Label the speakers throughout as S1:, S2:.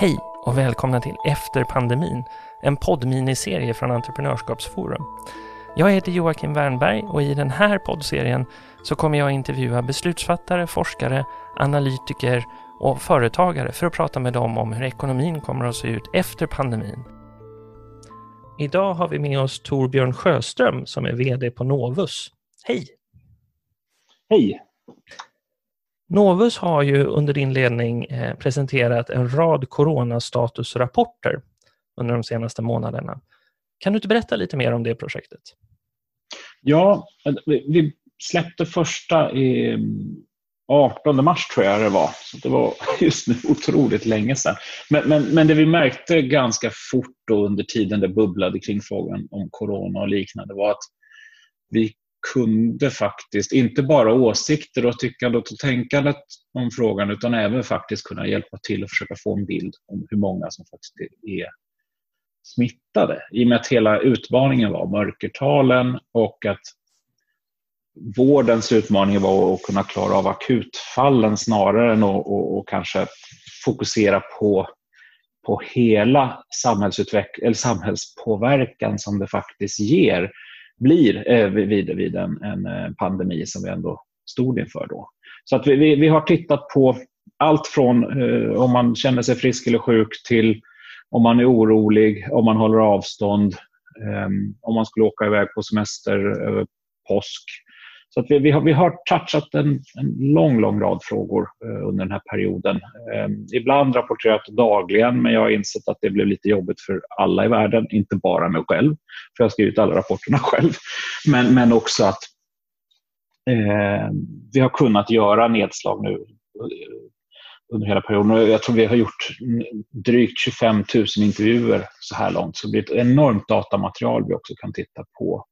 S1: Hej och välkomna till Efter pandemin, en poddminiserie från Entreprenörskapsforum. Jag heter Joakim Wernberg och i den här poddserien så kommer jag intervjua beslutsfattare, forskare, analytiker och företagare för att prata med dem om hur ekonomin kommer att se ut efter pandemin. Idag har vi med oss Torbjörn Sjöström som är VD på Novus. Hej!
S2: Hej!
S1: Novus har ju under din ledning eh, presenterat en rad coronastatusrapporter under de senaste månaderna. Kan du inte berätta lite mer om det projektet?
S2: Ja, vi släppte första i mm, 18 mars tror jag det var. Så det var just nu otroligt länge sedan. Men, men, men det vi märkte ganska fort då under tiden det bubblade kring frågan om corona och liknande var att vi kunde faktiskt, inte bara åsikter och tyckandet och tänkandet om frågan utan även faktiskt kunna hjälpa till att försöka få en bild om hur många som faktiskt är smittade. I och med att hela utmaningen var mörkertalen och att vårdens utmaning var att kunna klara av akutfallen snarare än att och, och kanske fokusera på, på hela samhällsutveck- eller samhällspåverkan som det faktiskt ger blir eh, vid, vid en, en, eh, pandemi som vi ändå stod inför då. Så att vi, vi, vi har tittat på allt från eh, om man känner sig frisk eller sjuk till om man är orolig, om man håller avstånd, eh, om man skulle åka iväg på semester över påsk. Så att vi, vi, har, vi har touchat en, en lång, lång rad frågor eh, under den här perioden. Eh, ibland rapporterat dagligen, men jag har insett att det blev lite jobbigt för alla i världen, inte bara mig själv, för jag har skrivit alla rapporterna själv. Men, men också att eh, vi har kunnat göra nedslag nu eh, under hela perioden. Jag tror vi har gjort drygt 25 000 intervjuer så här långt. Så det blir ett enormt datamaterial vi också kan titta på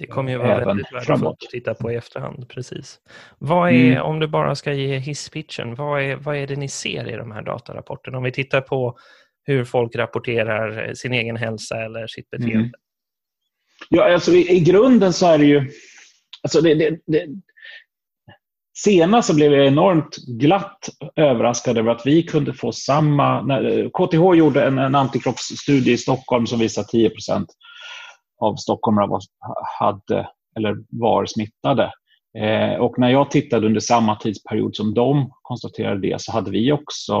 S1: det kommer ju vara väldigt värdefullt att titta på i efterhand. Precis. Vad är, mm. Om du bara ska ge hisspitchen, vad är, vad är det ni ser i de här datarapporterna? Om vi tittar på hur folk rapporterar sin egen hälsa eller sitt beteende. Mm.
S2: Ja, alltså i, i, grunden så är det ju... Alltså det, det, det, senast så blev jag enormt glatt överraskad över att vi kunde få samma... När, KTH gjorde en, en antikroppsstudie i Stockholm som visar 10 av stockholmare var, hade, eller var smittade. Eh, och när jag tittade under samma tidsperiod som de konstaterade det så hade vi också,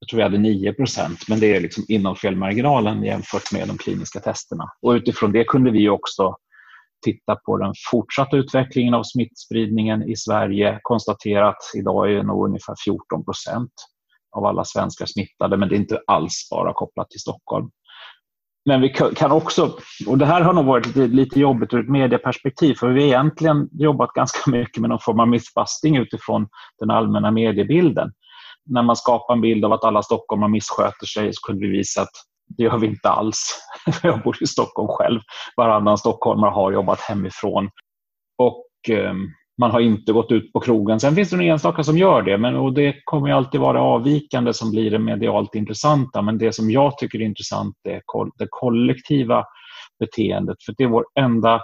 S2: jag tror vi hade 9% men det är liksom inom felmarginalen jämfört med de kliniska testerna. Och utifrån det kunde vi också titta på den fortsatta utvecklingen av smittspridningen i Sverige, konstatera att idag är nog ungefär 14 av alla svenskar smittade, men det är inte alls bara kopplat till Stockholm. Men vi kan också, och det här har nog varit lite, lite jobbigt ur ett medieperspektiv, för vi har egentligen jobbat ganska mycket med någon form av mythbusting utifrån den allmänna mediebilden. När man skapar en bild av att alla stockholmare missköter sig så kunde vi visa att det gör vi inte alls. Jag bor i Stockholm själv. Varannan stockholmare har jobbat hemifrån. Och ehm, man har inte gått ut på krogen. Sen finns det en enstaka som gör det, men, och det kommer alltid vara avvikande som blir det medialt intressanta. Men det som jag tycker är intressant är det kollektiva beteendet. För det är vår enda...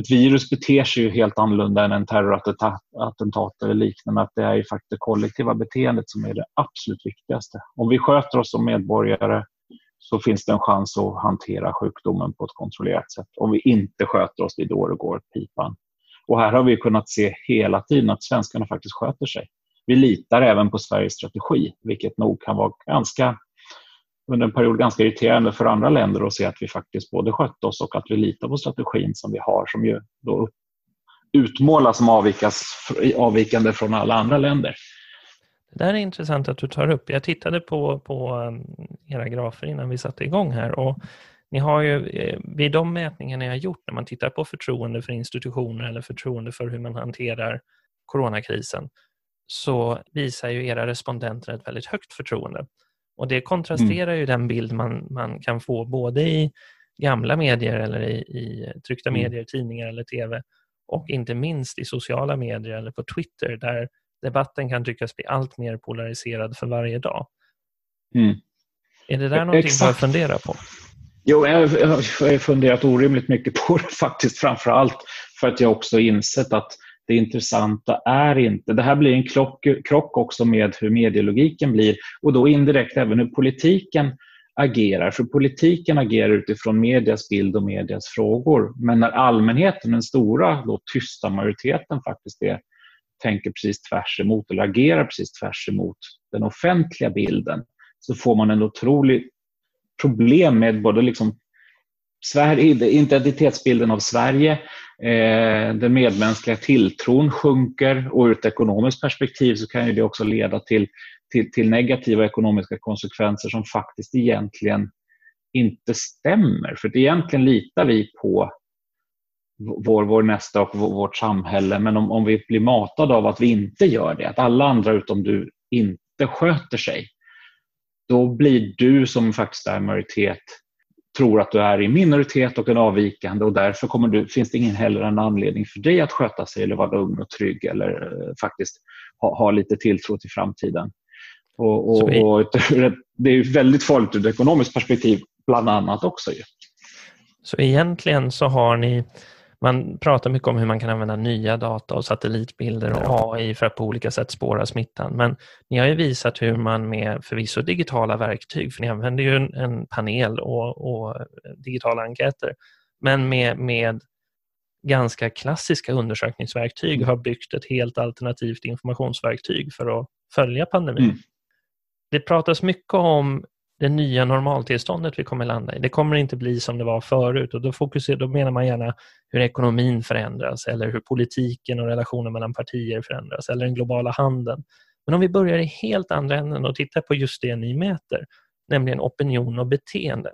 S2: Ett virus beter sig ju helt annorlunda än en terrorattentat eller liknande. Att det är ju faktiskt det kollektiva beteendet som är det absolut viktigaste. Om vi sköter oss som medborgare så finns det en chans att hantera sjukdomen på ett kontrollerat sätt. Om vi inte sköter oss, det är då det går pipan. Och här har vi kunnat se hela tiden att svenskarna faktiskt sköter sig. Vi litar även på Sveriges strategi, vilket nog kan vara ganska under en period ganska irriterande för andra länder att se att vi faktiskt både skötte oss och att vi litar på strategin som vi har som ju då utmålas som avvikas, avvikande från alla andra länder.
S1: Det där är intressant att du tar upp. Jag tittade på, på eh, era grafer innan vi satte igång här och ni har ju, eh, vid de mätningar ni har gjort, när man tittar på förtroende för institutioner eller förtroende för hur man hanterar coronakrisen, så visar ju era respondenter ett väldigt högt förtroende. Och det kontrasterar mm. ju den bild man, man kan få både i gamla medier eller i, i tryckta mm. medier, tidningar eller tv och inte minst i sociala medier eller på Twitter där debatten kan tyckas bli allt mer polariserad för varje dag. Mm. Är det där någonting Exakt. du har funderat på?
S2: Jo, jag har funderat orimligt mycket på det faktiskt, framför allt för att jag också insett att Det intressanta är inte... Det här blir en klock, krock också med hur medielogiken blir och då indirekt även hur politiken agerar. För politiken agerar utifrån medias bild och medias frågor. Men när allmänheten, den stora då, tysta majoriteten faktiskt är, tänker precis tvärs emot eller agerar precis tvärs emot den offentliga bilden så får man en otrolig problem med både liksom Sverige, identitetsbilden av Sverige, eh, den medmänskliga tilltron sjunker och ur ett ekonomiskt perspektiv så kan det också leda till, till, till, negativa ekonomiska konsekvenser som faktiskt egentligen inte stämmer. För egentligen litar vi på vår, vår nästa och vårt samhälle men om, om vi blir matade av att vi inte gör det, att alla andra utom du inte sköter sig, då blir du som faktiskt är majoritet tror att du är i minoritet och en avvikande och därför kommer du, finns det ingen heller en anledning för dig att sköta sig eller vara lugn och trygg eller eh, faktiskt ha, ha lite tilltro till framtiden. Och, och, och det är väldigt farligt ur ett ekonomiskt perspektiv bland annat också. Ju.
S1: Så egentligen så har ni man pratar mycket om hur man kan använda nya data och satellitbilder och AI för att på olika sätt spåra smittan. Men ni har ju visat hur man med förvisso digitala verktyg, för ni använder ju en, en panel och, och, digitala enkäter, men med, med ganska klassiska undersökningsverktyg har byggt ett helt alternativt informationsverktyg för att följa pandemin. Mm. Det pratas mycket om det nya normaltillståndet vi kommer landa i. Det kommer inte bli som det var förut och då, fokuserar, då menar man gärna hur ekonomin förändras eller hur politiken och relationen mellan partier förändras eller den globala handeln. Men om vi börjar i helt andra änden och tittar på just det ni mäter, nämligen opinion och beteende.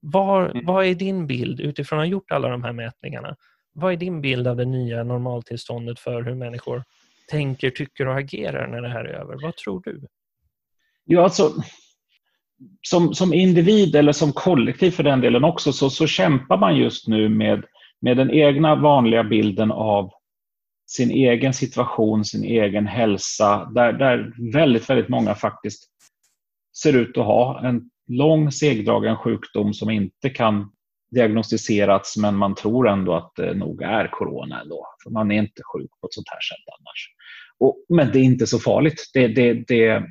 S1: Var, mm. vad är din bild utifrån att ha gjort alla de här mätningarna? Vad är din bild av det nya normaltillståndet för hur människor tänker, tycker och agerar när det här är över? Vad tror du?
S2: Ja, alltså, som, som individ eller som kollektiv för den delen också så, så kämpar man just nu med, med den egna vanliga bilden av sin egen situation, sin egen hälsa, där, där väldigt, väldigt många faktiskt ser ut att ha en lång segdragen sjukdom som inte kan diagnostiserats men man tror ändå att det nog är corona ändå. För man är inte sjuk på ett sånt här sätt annars. Och, men det är inte så farligt. Det, det, det,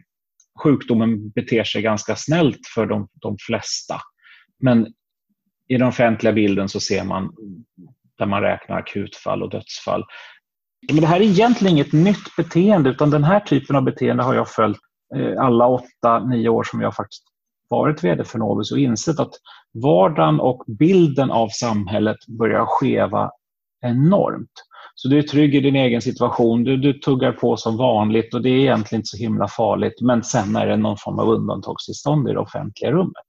S2: sjukdomen beter sig ganska snällt för de, de flesta. Men i den offentliga bilden så ser man där man räknar akutfall och dödsfall. Men det här är egentligen inget nytt beteende utan den här typen av beteende har jag följt eh, alla åtta, nio år som jag faktiskt varit VD för Novus och insett att vardagen och bilden av samhället börjar skeva enormt. Så du är trygg i din egen situation, du, du tuggar på som vanligt och det är egentligen inte så himla farligt men sen är det någon form av undantagstillstånd i det offentliga rummet.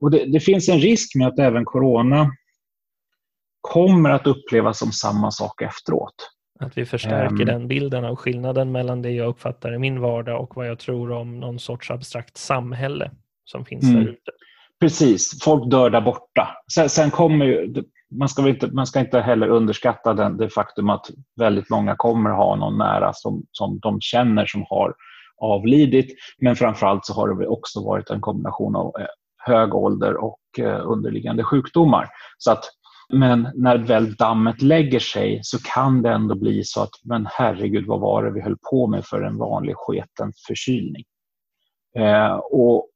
S2: Och det, det finns en risk med att även corona kommer att upplevas som samma sak efteråt.
S1: Att vi förstärker um, den bilden av skillnaden mellan det jag uppfattar i min vardag och vad jag tror om någon sorts abstrakt samhälle som finns mm, där ute.
S2: Precis, folk dör där borta. Sen, sen kommer ju, man ska, inte, man ska inte heller underskatta den, det faktum att väldigt många kommer ha någon nära som, som de känner som har avlidit. Men framförallt så har det också varit en kombination av eh, hög ålder och eh, underliggande sjukdomar. Så att, men när väl dammet lägger sig så kan det ändå bli så att men herregud vad var det vi höll på med för en vanlig sketen förkylning. Eh, och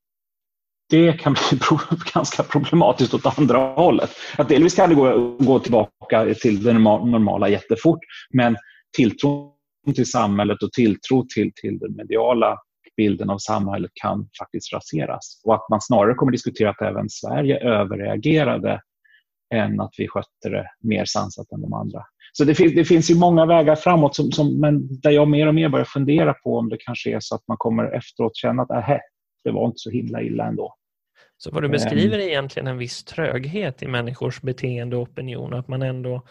S2: det kan bli ganska problematiskt åt andra hållet. Att delvis kan det gå, gå tillbaka till det normala jättefort, men tilltron till samhället och tilltro till, till den mediala bilden av samhället kan faktiskt raseras. Och att man snarare kommer diskutera att även Sverige överreagerade än att vi skötte det mer sansat än de andra. Så det, finns, det finns ju många vägar framåt, som, som, men där jag mer och mer börjar fundera på om det kanske är så att man kommer efteråt känna att äh, det var inte så himla illa ändå.
S1: Så vad du beskriver är egentligen en viss tröghet i människors beteende och opinion, att man ändå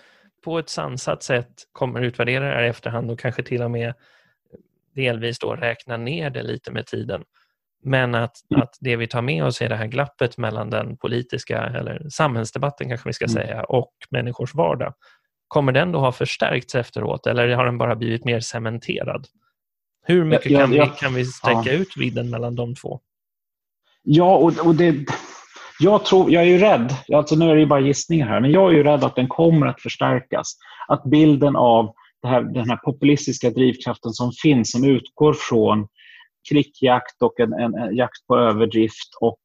S1: på ett sansat sätt kommer utvärdera det här i efterhand och kanske till och med delvis då räkna ner det lite med tiden. Men att, mm. att det vi tar med oss är det här glappet mellan den politiska, eller samhällsdebatten kanske vi ska mm. säga, och människors vardag. Kommer den då ha förstärkts efteråt eller har den bara blivit mer cementerad? Hur mycket kan, vi, kan vi sträcka ja. ut vidden mellan de två?
S2: Ja, och, och det, Jag, tror, jag är ju rädd, alltså nu är det ju bara gissningar här, men jag är ju rädd att den kommer att förstärkas. Att bilden av här, den här populistiska drivkraften som finns, som utgår från krickjakt och en, en, en, jakt på överdrift och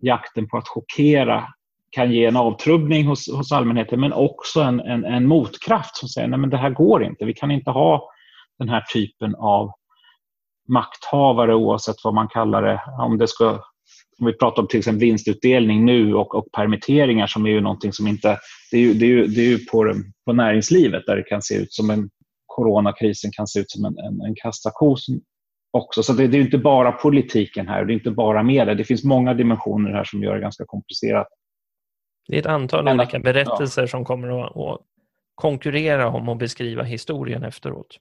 S2: jakten på att chockera kan ge en avtrubbning hos, hos allmänheten men också en, en, en motkraft som säger att det här går inte. Vi kan inte ha den här typen av makthavare oavsett vad man kallar det. Om, det ska, om vi pratar om till exempel vinstutdelning nu och, och permitteringar som är ju någonting som inte... Det är ju, det är ju, det är ju på, på näringslivet där det kan se ut som en coronakrisen kan se ut som en, en, en kassako också. Så det, det, är inte bara politiken här, det är inte bara media. Det finns många dimensioner här som gör det ganska komplicerat.
S1: Det är ett antal Men, olika berättelser ja. som kommer att, att konkurrera om att beskriva historien efteråt.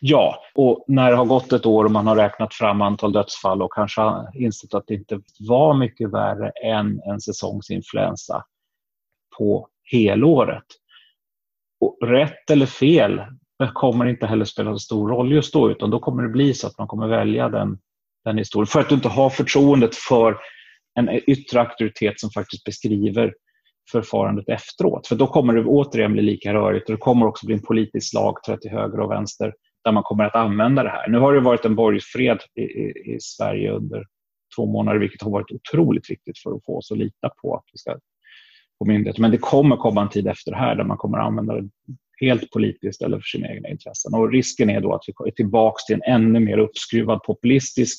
S2: Ja, och när det har gått ett år och man har räknat fram antal dödsfall och kanske insett att det inte var mycket värre än en säsongsinfluensa på helåret. Och rätt eller fel kommer inte heller spela så stor roll just då, utan då kommer det bli så att man kommer välja den, den historien. För att du inte har förtroendet för en yttre auktoritet som faktiskt beskriver förfarandet efteråt. För då kommer det återigen bli lika rörigt och det kommer också bli en politisk slagträ till höger och vänster där man kommer att använda det här. Nu har det varit en borgfred i, i, i Sverige under två månader vilket har varit otroligt viktigt för att få oss att lita på att vi ska på myndigheter. Men det kommer komma en tid efter det här där man kommer att använda det helt politiskt eller för sina egna intressen. Och risken är då att vi är tillbaka till en ännu mer uppskruvad populistisk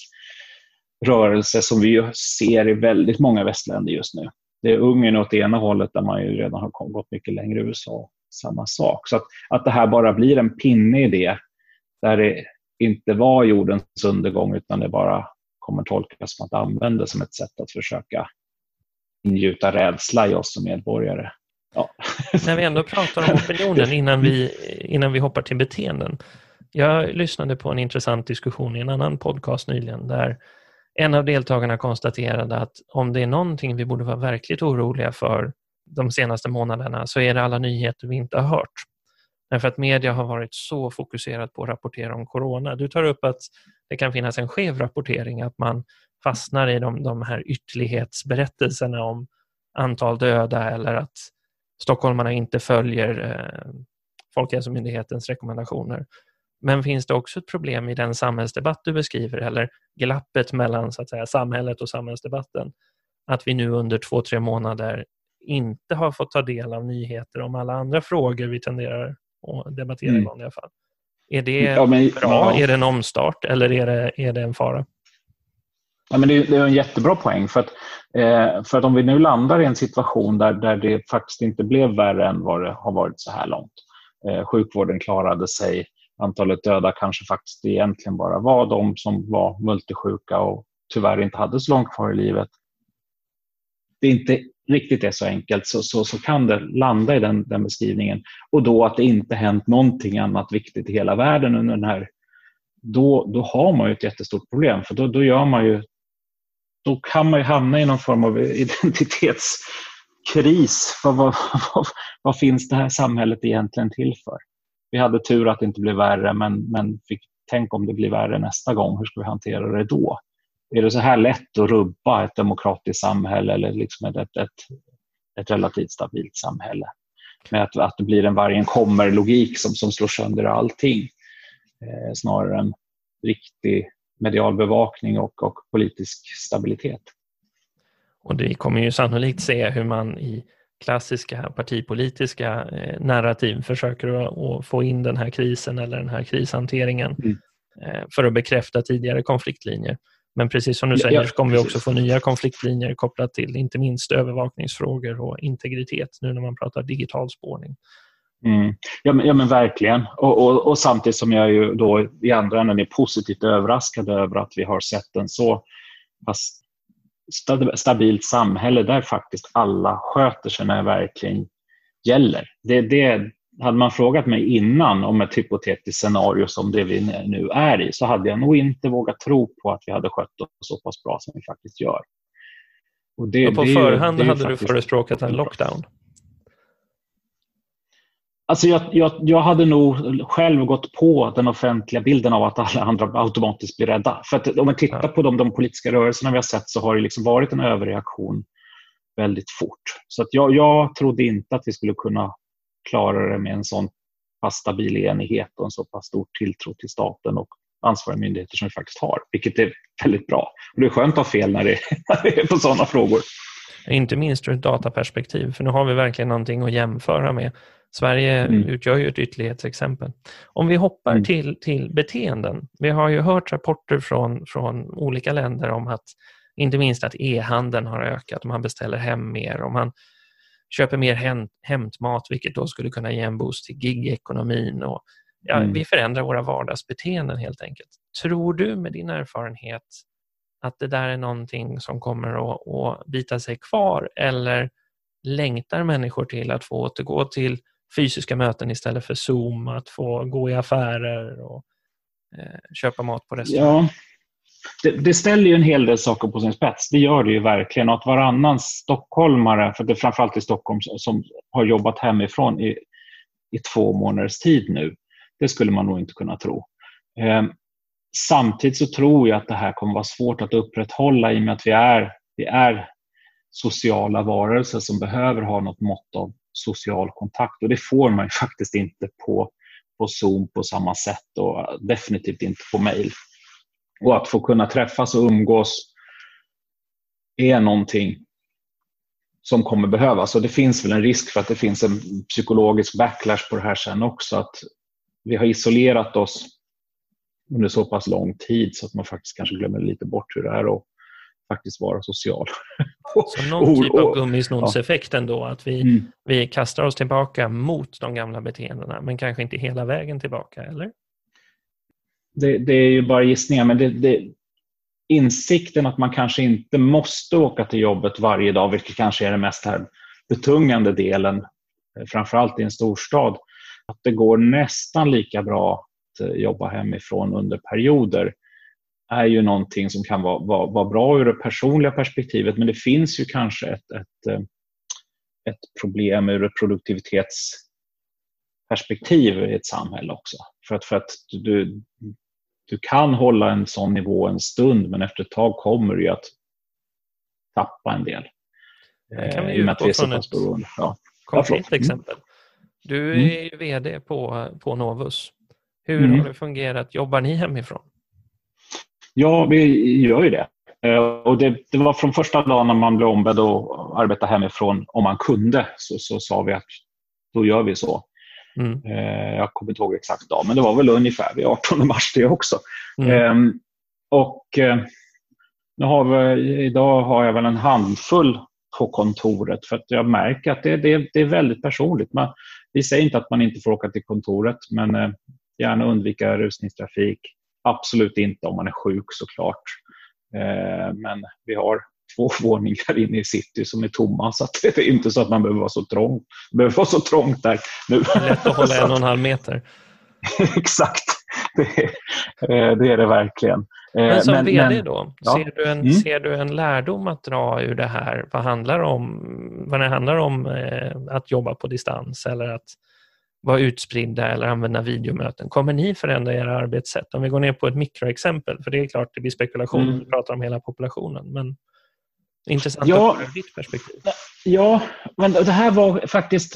S2: rörelse som vi ser i väldigt många västländer just nu. Det är Ungern åt ena hållet där man ju redan har gått mycket längre. USA samma sak. Så att, att det här bara blir en pinne i det där det inte var jordens undergång utan det bara kommer tolkas som att använda som ett sätt att försöka ingjuta rädsla i oss som medborgare. Ja.
S1: När vi ändå pratar om opinionen innan vi, innan vi hoppar till beteenden. Jag lyssnade på en intressant diskussion i en annan podcast nyligen där en av deltagarna konstaterade att om det är någonting vi borde vara verkligt oroliga för de senaste månaderna så är det alla nyheter vi inte har hört. Därför att media har varit så fokuserat på att rapportera om corona. Du tar upp att det kan finnas en skev rapportering, att man fastnar i de, de här ytterlighetsberättelserna om antal döda eller att stockholmarna inte följer eh, Folkhälsomyndighetens rekommendationer. Men finns det också ett problem i den samhällsdebatt du beskriver eller glappet mellan så att säga, samhället och samhällsdebatten? Att vi nu under två, tre månader inte har fått ta del av nyheter om alla andra frågor vi tenderar att debattera mm. i vanliga fall. Är det ja, men, bra? Ja. Är det en omstart eller är det, är det en fara?
S2: Ja, men det, är, det är en jättebra poäng. För att, eh, för att om vi nu landar i en situation där, där det faktiskt inte blev värre än vad det har varit så här långt. Eh, sjukvården klarade sig. Antalet döda kanske faktiskt egentligen bara var de som var multisjuka och tyvärr inte hade så långt kvar i livet. Det är inte riktigt är så enkelt så, så, så kan det landa i den, den beskrivningen. Och då att det inte hänt någonting annat viktigt i hela världen under den här då, då har man ju ett jättestort problem för då, då gör man ju då kan man ju hamna i någon form av identitetskris. För vad, vad, vad, finns det här samhället egentligen till för? Vi hade tur att det inte blev värre, men, men fick, tänk om det blir värre nästa gång. Hur ska vi hantera det då? Är det så här lätt att rubba ett demokratiskt samhälle eller liksom ett, ett, ett, relativt stabilt samhälle? Med att, att det blir en vargen kommer-logik som, som slår sönder allting eh, snarare än riktig medial bevakning och, och politisk stabilitet.
S1: Och det kommer ju sannolikt se hur man i klassiska partipolitiska eh, narrativ försöker att, få in den här krisen eller den här krishanteringen mm. eh, för att bekräfta tidigare konfliktlinjer. Men precis som du säger ja, så kommer vi också få nya konfliktlinjer kopplat till inte minst övervakningsfrågor och integritet nu när man pratar digital spårning.
S2: Mm. Ja, men, ja, men verkligen. Och, och, och, samtidigt som jag ju då i andra änden är positivt överraskad över att vi har sett en så pass stabilt samhälle där faktiskt alla sköter sig när det verkligen gäller. Det, det, hade man frågat mig innan om ett hypotetiskt scenario som det vi nu är i så hade jag nog inte vågat tro på att vi hade skött oss så pass bra som vi faktiskt gör.
S1: Och det, och på det, förhand hade du förespråkat en lockdown?
S2: Alltså jag, jag, jag hade nog själv gått på den offentliga bilden av att alla andra automatiskt blir rädda. För att om man tittar på de, de politiska rörelserna vi har sett så har det liksom varit en överreaktion väldigt fort. Så att jag, jag trodde inte att vi skulle kunna klara det med en sån pass stabil enighet och en så pass stor tilltro till staten och ansvariga myndigheter som vi faktiskt har, vilket är väldigt bra. Och det är skönt att ha fel när det, när det är på sådana frågor.
S1: Inte minst ur ett dataperspektiv, för nu har vi verkligen någonting att jämföra med. Sverige mm. utgör ju ett ytterlighetsexempel. Om vi hoppar mm. till, till beteenden. Vi har ju hört rapporter från, från olika länder om att inte minst att e-handeln har ökat, man beställer hem mer och man köper mer hämt, hämtmat vilket då skulle kunna ge en boost till gigekonomin. Och, ja, mm. Vi förändrar våra vardagsbeteenden helt enkelt. Tror du med din erfarenhet att det där är någonting som kommer att, att bita sig kvar eller längtar människor till att få återgå till fysiska möten istället för Zoom, att få gå i affärer och eh, köpa mat på restaurang?
S2: Ja, det, det, ställer ju en hel del saker på sin spets. Det gör det ju verkligen. Och att varannan stockholmare, för det är framförallt i Stockholm, som har jobbat hemifrån i, i två månaders tid nu, det skulle man nog inte kunna tro. Eh, samtidigt så tror jag att det här kommer vara svårt att upprätthålla i och med att vi är, vi är sociala varelser som behöver ha något mått av social kontakt. Och det får man faktiskt inte på, på Zoom på samma sätt och definitivt inte på mail. Och att få kunna träffas och umgås är någonting som kommer behövas. Och det finns väl en risk för att det finns en psykologisk backlash på det här sen också. Att vi har isolerat oss under så pass lång tid så att man faktiskt kanske glömmer lite bort hur det är att faktiskt vara social.
S1: Så någon typ av gummisnodseffekt ändå, att vi, mm. vi kastar oss tillbaka mot de gamla beteendena, men kanske inte hela vägen tillbaka, eller?
S2: Det, det är ju bara gissningar, men det, det, insikten att man kanske inte måste åka till jobbet varje dag, vilket kanske är den mest här betungande delen, eh, framförallt i en storstad, att det går nästan lika bra att eh, jobba hemifrån under perioder är ju någonting som kan vara, vara, vara bra ur det personliga perspektivet, men det finns ju kanske ett, ett, eh, ett problem ur ett produktivitetsperspektiv i ett samhälle också. För att, för att du, du kan hålla en sån nivå en stund men efter ett tag kommer du att tappa en del.
S1: Det kan vi eh, utgå från ett ja. konkret ja, mm. exempel. Du mm. är ju VD på, på Novus. Hur mm. har det fungerat? Jobbar ni hemifrån?
S2: Ja, vi gör ju det. Eh, och det, det, var från första dagen när man blev ombedd att arbeta hemifrån, om man kunde, så, så sa vi att då gör vi så. Mm. Eh, jag kommer inte ihåg exakt dag, men det var väl ungefär vid 18 mars det också. Mm. Ehm, och eh, nu har vi, idag har jag väl en handfull på kontoret för att jag märker att det, det, det är väldigt personligt. Man, vi säger inte att man inte får åka till kontoret, men eh, gärna undvika rusningstrafik. Absolut inte om man är sjuk såklart. men vi har två våningar inne i city som är tomma. Så det är inte så att man behöver vara så trångt, behöver vara så trångt där nu.
S1: Lätt att hålla en och en halv meter.
S2: Exakt, det är, eh, det är, det verkligen.
S1: Eh, men som men, VD då, ja. ser, du en, mm. ser du en lärdom att dra ur det här? Vad, handlar om, vad det handlar om eh, att jobba på distans eller att vara utspridda eller använda videomöten. Kommer ni förändra era arbetssätt? Om vi går ner på ett mikroexempel, för det är klart det blir spekulation mm. vi pratar om hela populationen. Men Intressant ja, att ditt perspektiv.
S2: Ja, men det här var faktiskt...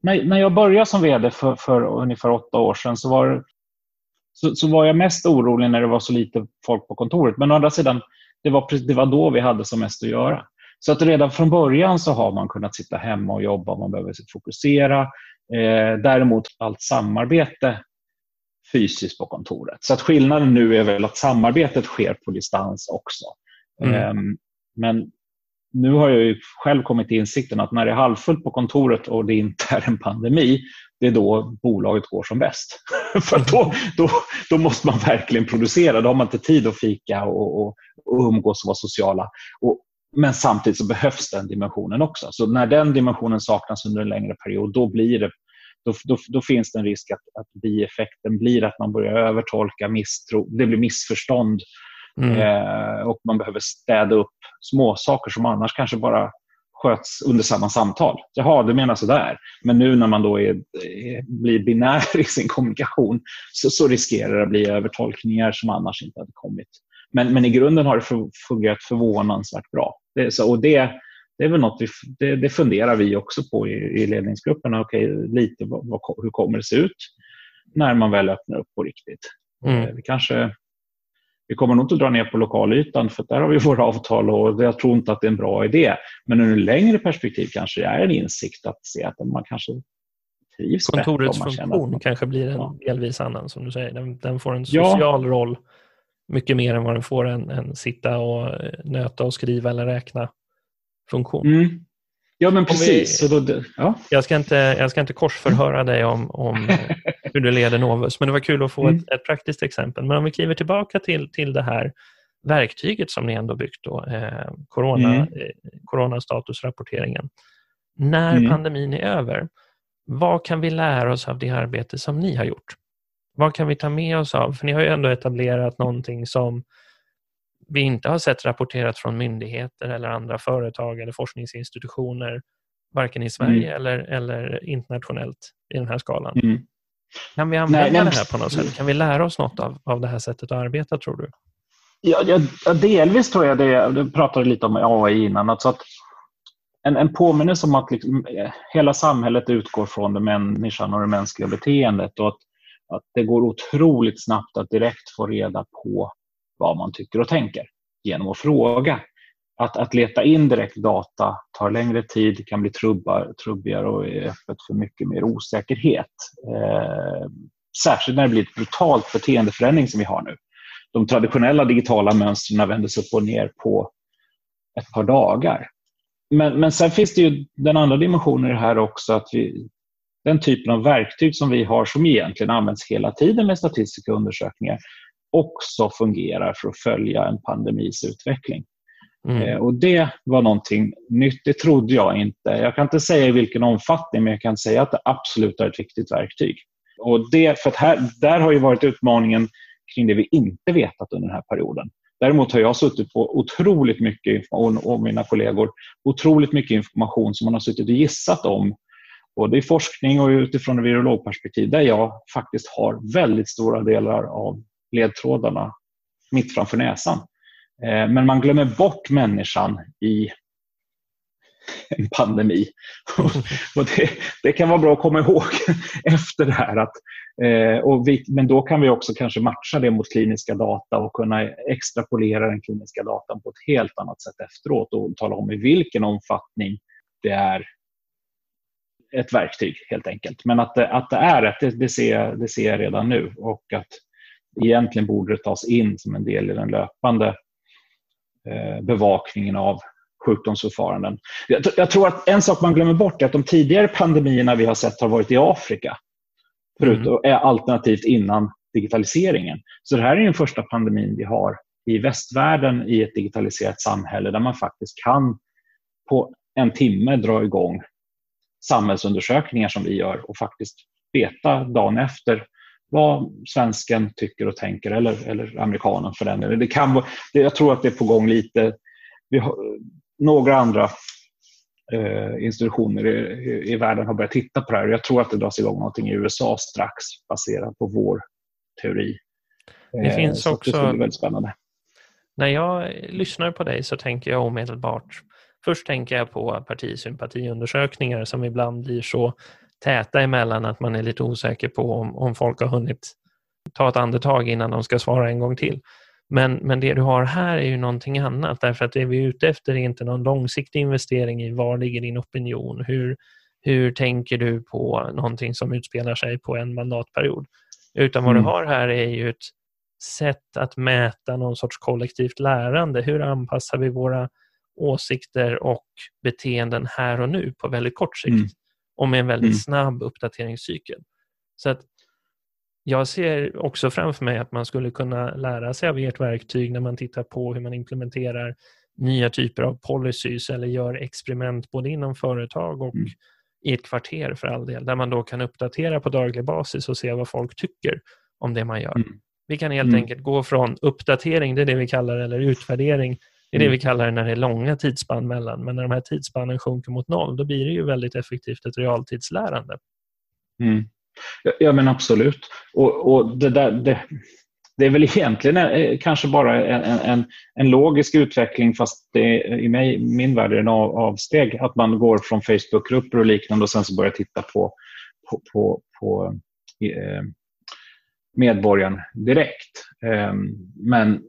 S2: När, när jag började som VD för, för ungefär åtta år sedan så var, så, så, var jag mest orolig när det var så lite folk på kontoret. Men å andra sidan, det var, det var då vi hade som mest att göra. Så att redan från början så har man kunnat sitta hemma och jobba, man behöver fokusera. Eh, däremot allt samarbete fysiskt på kontoret. Så att skillnaden nu är väl att samarbetet sker på distans också. Mm. Eh, men nu har jag ju själv kommit till insikten att när det är halvfullt på kontoret och det inte är en pandemi, det är då bolaget går som bäst. För då, då, då måste man verkligen producera. Då har man inte tid att fika och, och, och umgås och vara sociala. Och, men samtidigt så behövs den dimensionen också. Så när den dimensionen saknas under en längre period, då, blir det, då, då, då finns det en risk att, att bieffekten blir att man börjar övertolka, misstro, det blir missförstånd Mm. Eh, och man behöver städa upp små saker som annars kanske bara sköts under samma samtal. Jaha, du menar sådär. Men nu när man då är, blir binär i sin kommunikation så, så riskerar det att bli övertolkningar som annars inte hade kommit. Men, men i grunden har det fungerat förvånansvärt bra. Det, så, och det, det är väl något vi, det, det funderar vi också på i, i ledningsgrupperna. Okej, lite vad, vad, hur kommer det se ut när man väl öppnar upp på riktigt? Mm. Eh, vi kanske vi kommer nog inte att dra ner på lokalytan för där har vi våra avtal och jag tror inte att det är en bra idé. Men ur ett längre perspektiv kanske det är en insikt att se att man kanske trivs
S1: Kontorets bättre. Funktion kanske blir en ja. delvis annan som du säger. Den, den får en social ja. roll mycket mer än vad den får en, en sitta och nöta och skriva eller räkna funktion.
S2: Mm. Ja, men precis. Vi, då, ja.
S1: jag, ska inte, jag ska inte korsförhöra dig om, om hur du leder Novus, men det var kul att få mm. ett, ett, praktiskt exempel. Men om vi kliver tillbaka till, till det här verktyget som ni ändå byggt, då, eh, corona, mm. eh, coronastatusrapporteringen. När mm. pandemin är över, vad kan vi lära oss av det arbete som ni har gjort? Vad kan vi ta med oss av? För ni har ju ändå etablerat någonting som vi inte har sett rapporterat från myndigheter eller andra företag eller forskningsinstitutioner, varken i Sverige mm. eller, eller internationellt i den här skalan. Mm. Kan vi använda nej, nej, det här på något sätt? Kan vi lära oss något av, av det här sättet att arbeta, tror du?
S2: Ja, ja, delvis tror jag det. Du pratade lite om AI innan. Alltså att en, en påminnelse om att liksom, hela samhället utgår från det människan och det mänskliga beteendet och att, att det går otroligt snabbt att direkt få reda på vad man tycker och tänker genom att fråga. Att, att leta in direkt data tar längre tid, kan bli trubbar, trubbigare och är öppet för mycket mer osäkerhet. Eh, särskilt när det blir ett brutalt beteendeförändring som vi har nu. De traditionella digitala mönstren vändes upp och ner på ett par dagar. Men, men sen finns det ju den andra dimensionen i det här också, att vi, den typen av verktyg som vi har som egentligen används hela tiden med statistiska undersökningar också fungerar för att följa en pandemis utveckling. Mm. Eh, och Det var någonting nytt. Det trodde jag inte. Jag kan inte säga i vilken omfattning, men jag kan säga att det absolut är ett viktigt verktyg. Och det, för här, där har ju varit utmaningen kring det vi inte vetat under den här perioden. Däremot har jag suttit på otroligt mycket information och mina kollegor otroligt mycket information som man har suttit och gissat om både i forskning och utifrån ett virologperspektiv där jag faktiskt har väldigt stora delar av ledtrådarna mitt framför näsan. Eh, men man glömmer bort människan i en pandemi. och det, det, kan vara bra att komma ihåg efter det här. Att, eh, och vi, men då kan vi också kanske matcha det mot kliniska data och kunna extrapolera den kliniska datan på ett helt annat sätt efteråt och tala om i vilken omfattning det är ett verktyg helt enkelt. Men att det, att det är ett, det, det, ser, det ser jag redan nu. Och att egentligen borde det tas in som en del i den löpande eh, bevakningen av sjukdomsförfaranden. Jag, jag, tror att en sak man glömmer bort är att de tidigare pandemierna vi har sett har varit i Afrika. Förutom, mm. Alternativt innan digitaliseringen. Så det här är den första pandemin vi har i västvärlden i ett digitaliserat samhälle där man faktiskt kan på en timme dra igång samhällsundersökningar som vi gör och faktiskt veta dagen efter vad svensken tycker och tänker, eller, eller amerikanen för den delen. Det kan, det, jag tror att det är på gång lite. Vi har, några andra eh, institutioner i, i, världen har börjat titta på det här. Jag tror att det dras igång någonting i USA strax baserat på vår teori.
S1: Det eh, finns också...
S2: Det är väldigt spännande.
S1: När jag lyssnar på dig så tänker jag omedelbart Först tänker jag på partisympatiundersökningar som ibland blir så täta emellan att man är lite osäker på om, om folk har hunnit ta ett andetag innan de ska svara en gång till. Men, men det du har här är ju någonting annat därför att det vi är ute efter är inte någon långsiktig investering i var ligger din opinion? Hur, hur tänker du på någonting som utspelar sig på en mandatperiod? Utan vad mm. du har här är ju ett sätt att mäta någon sorts kollektivt lärande. Hur anpassar vi våra åsikter och beteenden här och nu på väldigt kort sikt? Mm och med en väldigt mm. snabb uppdateringscykel. Så att jag ser också framför mig att man skulle kunna lära sig av ert verktyg när man tittar på hur man implementerar nya typer av policies eller gör experiment både inom företag och mm. i ett kvarter för all del, där man då kan uppdatera på daglig basis och se vad folk tycker om det man gör. Mm. Vi kan helt mm. enkelt gå från uppdatering, det är det vi kallar eller utvärdering, Det är det vi kallar det när det är långa tidsspann mellan. Men när de här tidsspannen sjunker mot noll, då blir det ju väldigt effektivt ett realtidslärande.
S2: Mm. Ja, men absolut. Och, och det, där, det, det, är väl egentligen eh, kanske bara en, en, en logisk utveckling fast det, i mig, min värld är det en av, avsteg. Att man går från Facebookgrupper och liknande och sen så börjar titta på, på, på, på eh, medborgaren direkt. Eh, men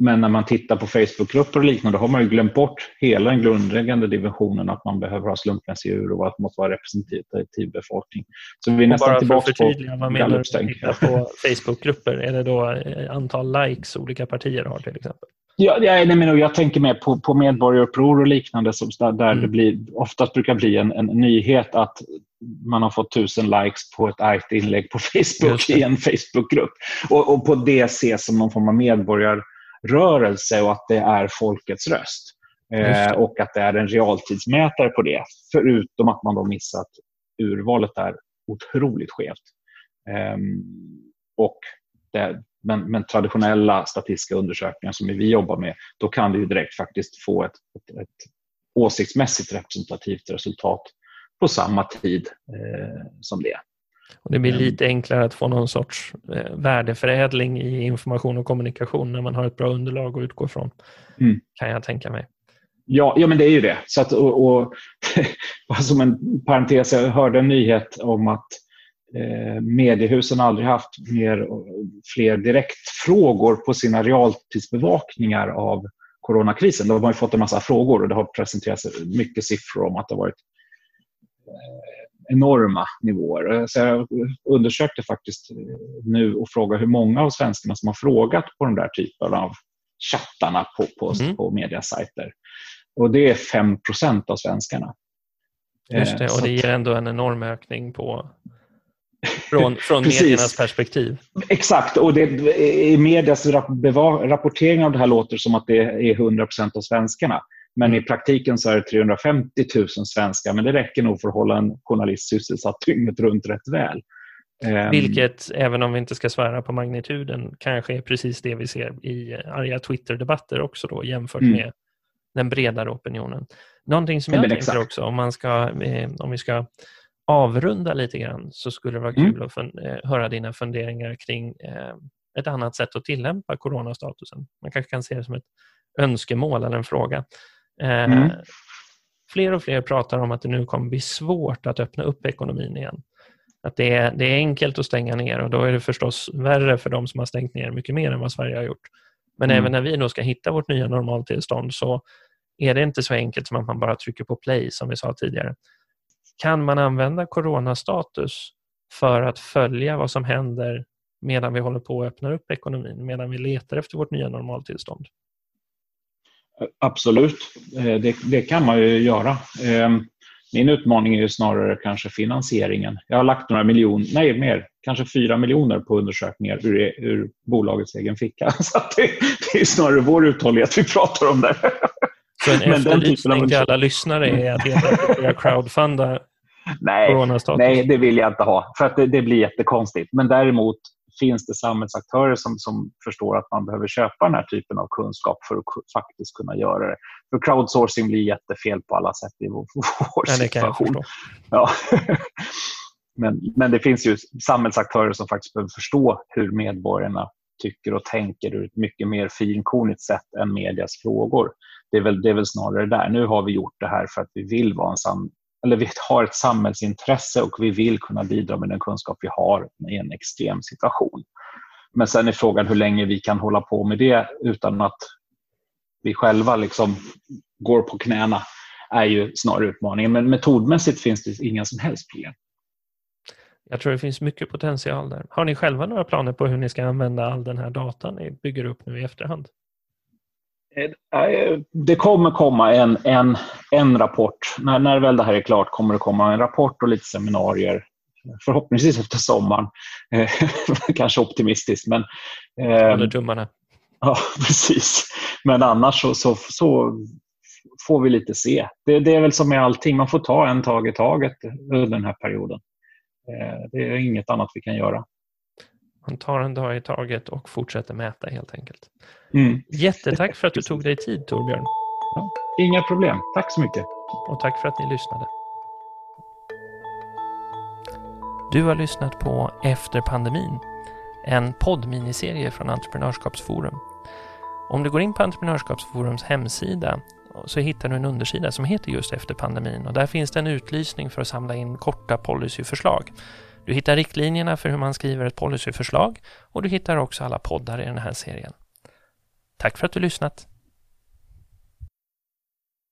S2: men när man tittar på Facebookgrupper och liknande, då har man ju glömt bort hela den grundläggande dimensionen att man behöver ha slumpmässiga ur och att det måste vara representativ befolkning.
S1: Så vi är nästan bara tillbaka för att förtydliga, vad menar du på Facebookgrupper? Är det då eh, antal likes olika partier har till exempel?
S2: Ja, jag, men jag tänker mer på, på medborgaruppror och liknande som, där mm. det blir, oftast brukar bli en, en nyhet att man har fått tusen likes på ett argt inlägg på Facebook i en Facebookgrupp. Och, och på det ses som någon form av medborgar rörelse och att det är folkets röst. Eh, och att det är en realtidsmätare på det. Förutom att man då missar att urvalet är otroligt skevt. Eh, och det, men, men, traditionella statistiska undersökningar som vi jobbar med, då kan du direkt faktiskt få ett, ett, ett åsiktsmässigt representativt resultat på samma tid eh, som det.
S1: Och det blir mm. lite enklare att få någon sorts eh, värdeförädling i information och kommunikation när man har ett bra underlag att utgå från, mm. kan jag tänka mig.
S2: Ja, ja, men det är ju det. Så att, och, och som en parentes, jag hörde en nyhet om att eh, mediehusen aldrig haft mer, fler direktfrågor på sina realtidsbevakningar av coronakrisen. De har fått en massa frågor och det har presenterats mycket siffror om att det har varit enorma nivåer. Så jag undersökte faktiskt nu och frågade hur många av svenskarna som har frågat på de där typerna av chattarna på, på, mm. på mediasajter. Och det är 5% av svenskarna.
S1: Just det, eh, och det ger ändå en enorm ökning på, från, från mediernas perspektiv.
S2: Exakt, och det, i medias rapportering av det här låter som att det är 100% av svenskarna. Men i praktiken så är det 350 000 svenskar, men det räcker nog för att hålla en journalist sysselsatt dygnet runt rätt väl.
S1: Ehm. Vilket, även om vi inte ska svära på magnituden, kanske är precis det vi ser i arga Twitter-debatter också då, jämfört mm. med den bredare opinionen. Någonting som jag tänker exakt. också, om, man ska, eh, om vi ska avrunda lite grann, så skulle det vara mm. kul att fun- eh, höra dina funderingar kring eh, ett annat sätt att tillämpa coronastatusen. Man kanske kan se det som ett önskemål eller en fråga. Eh, mm. Fler och fler pratar om att det nu kommer bli svårt att öppna upp ekonomin igen. Att det är, det är enkelt att stänga ner och då är det förstås värre för de som har stängt ner mycket mer än vad Sverige har gjort. Men mm. även när vi då ska hitta vårt nya normaltillstånd så är det inte så enkelt som att man bara trycker på play som vi sa tidigare. Kan man använda coronastatus för att följa vad som händer medan vi håller på att öppna upp ekonomin, medan vi letar efter vårt nya normaltillstånd?
S2: Absolut, eh, det, det, kan man ju göra. Ehm, min utmaning är ju snarare kanske finansieringen. Jag har lagt några miljoner, nej mer, kanske fyra miljoner på undersökningar ur, ur bolagets egen ficka. Så det, det, är snarare vår uthållighet vi pratar om där.
S1: Så en efterlysning till alla lyssnare är att helt crowdfunda
S2: nej, nej, det vill jag inte ha. För att det, det blir jättekonstigt. Men däremot finns det samhällsaktörer som, som förstår att man behöver köpa den här typen av kunskap för att faktiskt kunna göra det. För crowdsourcing blir jättefel på alla sätt i vår, vår situation. Ja. men, men det finns ju samhällsaktörer som faktiskt behöver förstå hur medborgarna tycker och tänker ur ett mycket mer finkornigt sätt än medias frågor. Det är, väl, det är väl snarare där. Nu har vi gjort det här för att vi vill vara en sam eller vi har ett samhällsintresse och vi vill kunna bidra med den kunskap vi har i en extrem situation. Men sen är frågan hur länge vi kan hålla på med det utan att vi själva liksom går på knäna är ju snarare utmaningen. Men metodmässigt finns det inga som helst problem.
S1: Jag tror det finns mycket potential där. Har ni själva några planer på hur ni ska använda all den här datan ni bygger upp nu i efterhand?
S2: Eh, det kommer komma en, en, en rapport. När, när väl det här är klart kommer det komma en rapport och lite seminarier. Förhoppningsvis efter sommaren. Eh, kanske optimistiskt. Men,
S1: eh, Håller tummarna.
S2: Ja, precis. Men annars så, så, så får vi lite se. Det, det, är väl som med allting. Man får ta en tag i taget under den här perioden. Det är inget annat vi kan göra.
S1: Man tar en dag i taget och fortsätter mäta helt enkelt.
S2: Mm.
S1: Jättetack för att du tog dig tid Torbjörn.
S2: Ja, inga problem. Tack så mycket.
S1: Och tack för att ni lyssnade. Du har lyssnat på Efter pandemin, en poddminiserie från Entreprenörskapsforum. Om du går in på Entreprenörskapsforums hemsida så hittar du en undersida som heter just Efter pandemin och där finns det en utlysning för att samla in korta policyförslag. Du hittar riktlinjerna för hur man skriver ett policyförslag och du hittar också alla poddar i den här serien. Tack för att du lyssnat!